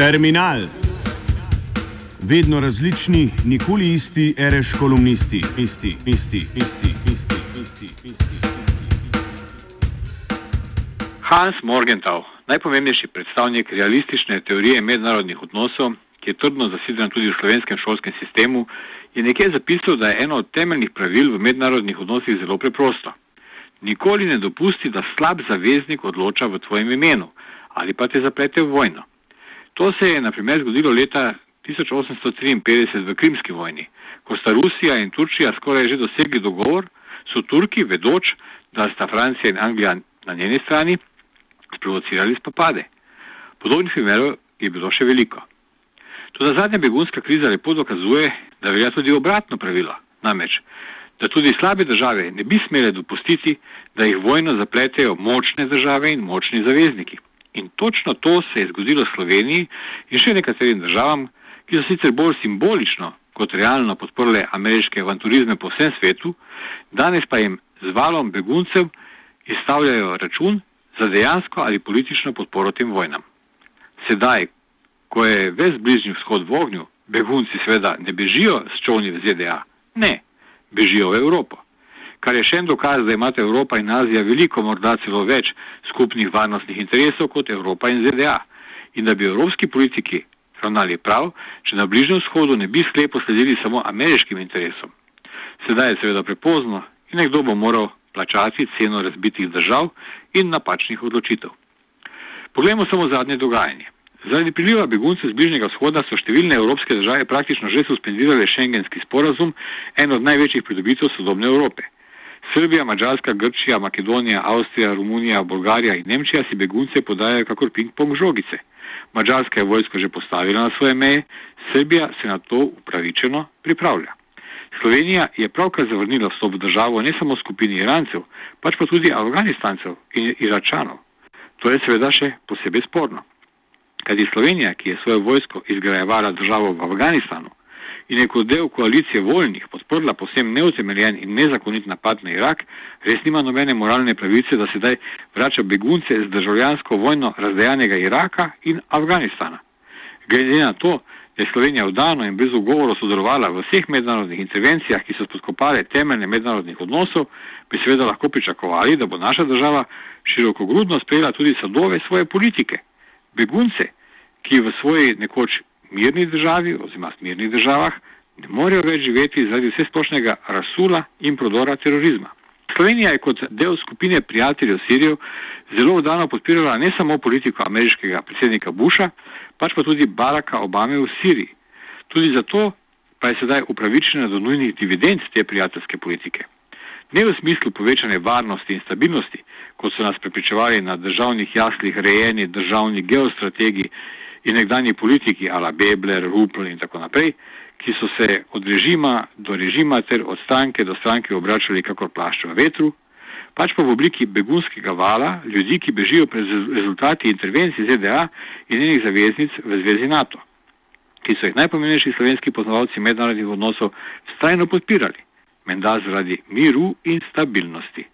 Terminal. Vedno različni, nikoli isti, reš kolumnisti, isti, isti, isti, isti, isti, isti. Hans Morgenthau, najpomembnejši predstavnik realistične teorije mednarodnih odnosov, ki je trdno zaseden tudi v slovenskem šolskem sistemu, je nekje zapisal, da je eno od temeljnih pravil v mednarodnih odnosih zelo preprosto. Nikoli ne dopusti, da slab zaveznik odloča v tvojem imenu ali pa te zaplete v vojno. To se je na primer zgodilo leta 1853 v Krimski vojni, ko sta Rusija in Turčija skoraj že dosegli dogovor, so Turki, vedoč, da sta Francija in Anglija na njeni strani, sprovocirali spopade. Podobnih primerov je bilo še veliko. Tudi zadnja begunska kriza lepo dokazuje, da velja tudi obratno pravilo. Namreč, da tudi slabe države ne bi smele dopustiti, da jih vojno zapletejo močne države in močni zavezniki. In točno to se je zgodilo Sloveniji in še nekaterim državam, ki so sicer bolj simbolično kot realno podprle ameriške avanturizme po vsem svetu, danes pa jim z valom beguncev izstavljajo račun za dejansko ali politično podporo tem vojnam. Sedaj, ko je ves bližnji vzhod v ognju, begunci seveda ne bežijo s čovni v ZDA, ne, bežijo v Evropo. Kar je še en dokaz, da imate Evropa in Azija veliko, morda celo več skupnih varnostnih interesov kot Evropa in ZDA. In da bi evropski politiki ravnali prav, če na Bližnjem vzhodu ne bi sklepo sledili samo ameriškim interesom. Sedaj je seveda prepozno in nekdo bo moral plačati ceno razbitih držav in napačnih odločitev. Poglejmo samo zadnje dogajanje. Zaradi priliva beguncev z Bližnjega vzhoda so številne evropske države praktično že suspendirale šengenski sporazum, en od največjih pridobitev sodobne Evrope. Srbija, Mačarska, Grčija, Makedonija, Avstrija, Romunija, Bolgarija in Nemčija si begunce podajajo kakor ping-pong žogice. Mačarska je vojsko že postavila na svoje meje, Srbija se na to upravičeno pripravlja. Slovenija je pravkar zavrnila vstop v državo ne samo skupini Irancev, pač pa tudi Afganistancev in Iračanov. To je seveda še posebej sporno. Kajti Slovenija, ki je svojo vojsko izgrajevala državo v Afganistanu in je kot del koalicije voljnih podprla posebno neutemeljen in nezakonit napad na Irak, res nima nobene moralne pravice, da sedaj vrača begunce z državljansko vojno razdejanega Iraka in Afganistana. Glede na to, da je Slovenija vdano in brez ugovorov sodelovala v vseh mednarodnih intervencijah, ki so spodkopale temeljne mednarodnih odnosov, bi seveda lahko pričakovali, da bo naša država širokogrudno sprejela tudi sadove svoje politike. Begunce, ki v svoji nekoč mirni državi oziroma mirnih državah ne morejo več živeti zaradi vse splošnega rasula in prodora terorizma. Slovenija je kot del skupine prijateljev Sirijo zelo vdano podpirala ne samo politiko ameriškega predsednika Busha, pač pa tudi Baracka Obame v Siriji. Tudi zato pa je sedaj upravičena do nujnih dividend te prijateljske politike. Ne v smislu povečane varnosti in stabilnosti, kot so nas prepričevali na državnih jaslih rejeni državni geostrategi in nekdani politiki, ala Bebler, Rupel in tako naprej, ki so se od režima do režima ter od stranke do stranke obračali kakor plašč v vetru, pač pa v obliki begunskega vala ljudi, ki bežijo pred rezultati intervencij ZDA in njenih zaveznic v zvezi NATO, ki so jih najpomembnejši slovenski poznavalci mednarodnih odnosov strajno podpirali, menda zaradi miru in stabilnosti.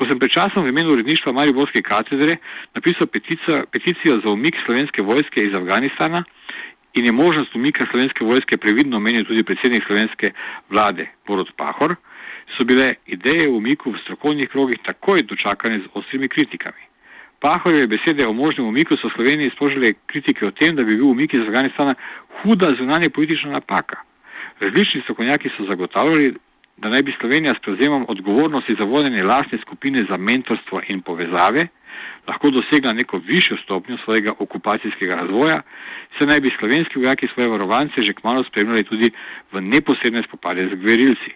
Ko sem pred časom v imenu uredništva Mariborske katedre napisal peticijo, peticijo za umik slovenske vojske iz Afganistana in je možnost umika slovenske vojske previdno omenil tudi predsednik slovenske vlade Borod Pahor, so bile ideje o umiku v strokovnih krogih takoj dočakane z ostrimi kritikami. Pahorjeve besede o možnem umiku so Sloveniji sprožile kritike o tem, da bi bil umik iz Afganistana huda zunanje politična napaka. Različni strokovnjaki so zagotavljali, da naj bi Slovenija s prevzemom odgovornosti za vodenje lastne skupine za mentorstvo in povezave lahko dosegla neko višjo stopnjo svojega okupacijskega razvoja, se naj bi slovenski vojaki svoje varovance že kmalo spremljali tudi v neposredne spopade z gverilci.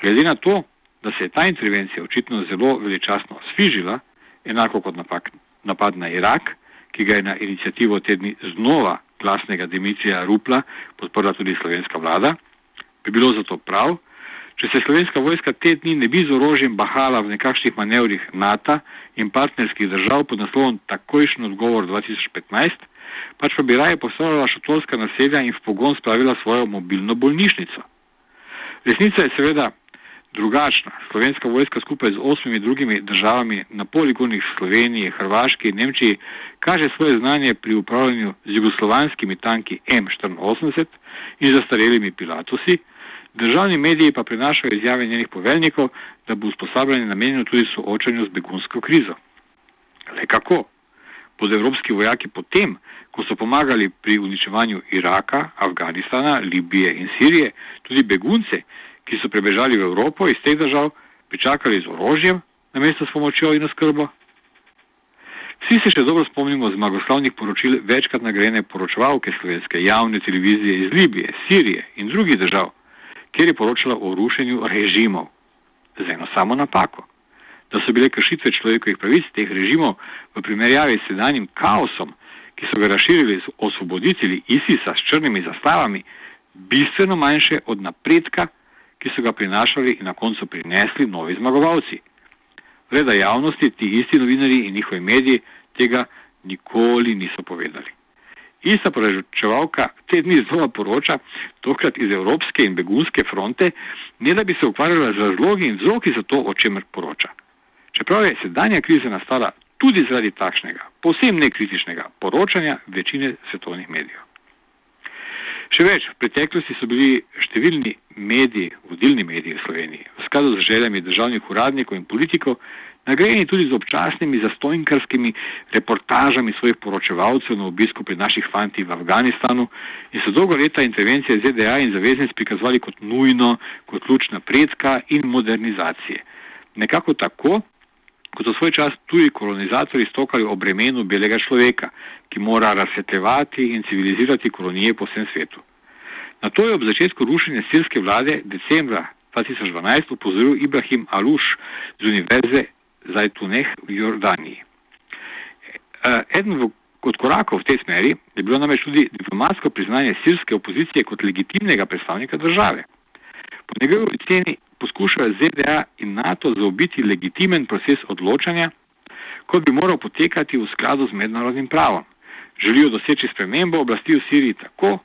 Glede na to, da se je ta intervencija očitno zelo veličasno sfižila, enako kot napak, napad na Irak, ki ga je na inicijativo tedni znova glasnega Dimitrija Rupla podprla tudi slovenska vlada, bi bilo zato prav, Če se slovenska vojska te dni ne bi z orožjem bahala v nekakšnih manevrih NATO in partnerskih držav pod naslovom takojšen odgovor 2015, pač pa bi raje postavljala šotorska naselja in v pogon spravila svojo mobilno bolnišnico. Resnica je seveda, drugačna. Slovenska vojska skupaj z osmimi drugimi državami na poligonih Slovenije, Hrvaške in Nemčiji kaže svoje znanje pri upravljanju z jugoslovanskimi tanki M84 in zastarelimi Pilatusi, državni mediji pa prinašajo izjave njenih poveljnikov, da bo usposabljanje namenjeno tudi soočanju z begunsko krizo. Le kako? Bodo evropski vojaki potem, ko so pomagali pri uničevanju Iraka, Afganistana, Libije in Sirije, tudi begunce, ki so prebežali v Evropo iz teh držav, pričakali z orožjem, namesto s pomočjo in oskrbo? Vsi se še dobro spomnimo zmagoslavnih poročil večkrat nagrajene poročevalke slovenske javne televizije iz Libije, Sirije in drugih držav, kjer je poročala o rušenju režimov. Z eno samo napako. Da so bile kršitve človekovih pravic teh režimov v primerjavi s sedanjim kaosom, ki so ga razširili osvoboditelji ISIS-a s črnimi zastavami, bistveno manjše od napredka, ki so ga prinašali in na koncu prinesli novi zmagovalci. Reda javnosti ti isti novinari in njihovi mediji tega nikoli niso povedali. Ista poročevalka te dni znova poroča, tokrat iz Evropske in begunske fronte, ne da bi se ukvarjala z razlogi in vzroki za to, o čemer poroča. Čeprav je sedanja kriza nastala tudi zaradi takšnega, posebno nekritičnega poročanja večine svetovnih medijev. Še več, v preteklosti so bili številni mediji, vodilni mediji v Sloveniji, v skladu z željami državnih uradnikov in politikov, nagrajeni tudi z občasnimi zastojnkarskimi reportažami svojih poročevalcev na obisku pri naših fantih v Afganistanu in so dolgo leta intervencije ZDA in zaveznic prikazovali kot nujno, kot ključ napredka in modernizacije. Nekako tako, kot so svoj čas tuji kolonizatori stokali o bremenu belega človeka, ki mora razsvetevati in civilizirati kolonije po vsem svetu. Na to je ob začetku rušenja sirske vlade decembra 2012 upozoril Ibrahim Aluš z Univerze Zajtuneh v Jordaniji. E, eden od korakov v tej smeri je bilo namreč tudi diplomatsko priznanje sirske opozicije kot legitimnega predstavnika države. Po njegovi oceni poskušajo ZDA in NATO zaobiti legitimen proces odločanja, kot bi moral potekati v skladu z mednarodnim pravom. Želijo doseči spremembo oblasti v Siriji tako,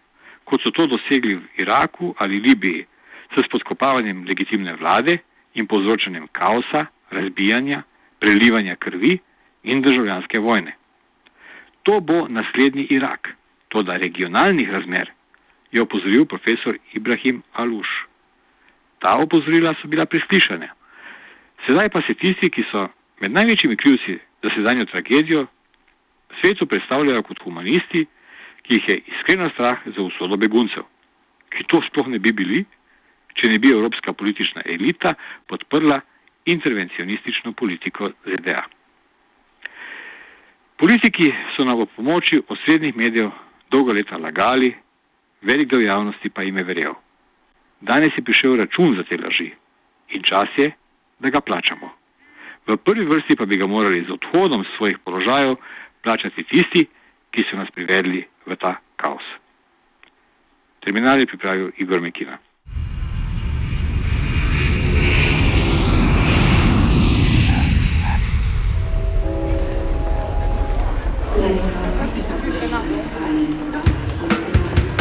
kot so to dosegli v Iraku ali Libiji, s spodkopavanjem legitimne vlade in povzročanjem kaosa, razbijanja, prelivanja krvi in državljanske vojne. To bo naslednji Irak, to da regionalnih razmer, je opozoril profesor Ibrahim Aluš. Ta opozorila so bila preslišana. Sedaj pa se tisti, ki so med največjimi krivci za sedanjo tragedijo, svetu predstavljajo kot humanisti, ki jih je iskreno strah za usodo beguncev, ki to sploh ne bi bili, če ne bi evropska politična elita podprla intervencionistično politiko ZDA. Politiki so nam v pomoči osrednjih medijev dolgo leta lagali, velik del javnosti pa jim je verjel. Danes je prišel račun za te laži in čas je, da ga plačamo. V prvi vrsti pa bi ga morali z odhodom svojih položajev plačati tisti, ki so nas privedli v ta kaos. Terminal je pripravil Igor Mekina.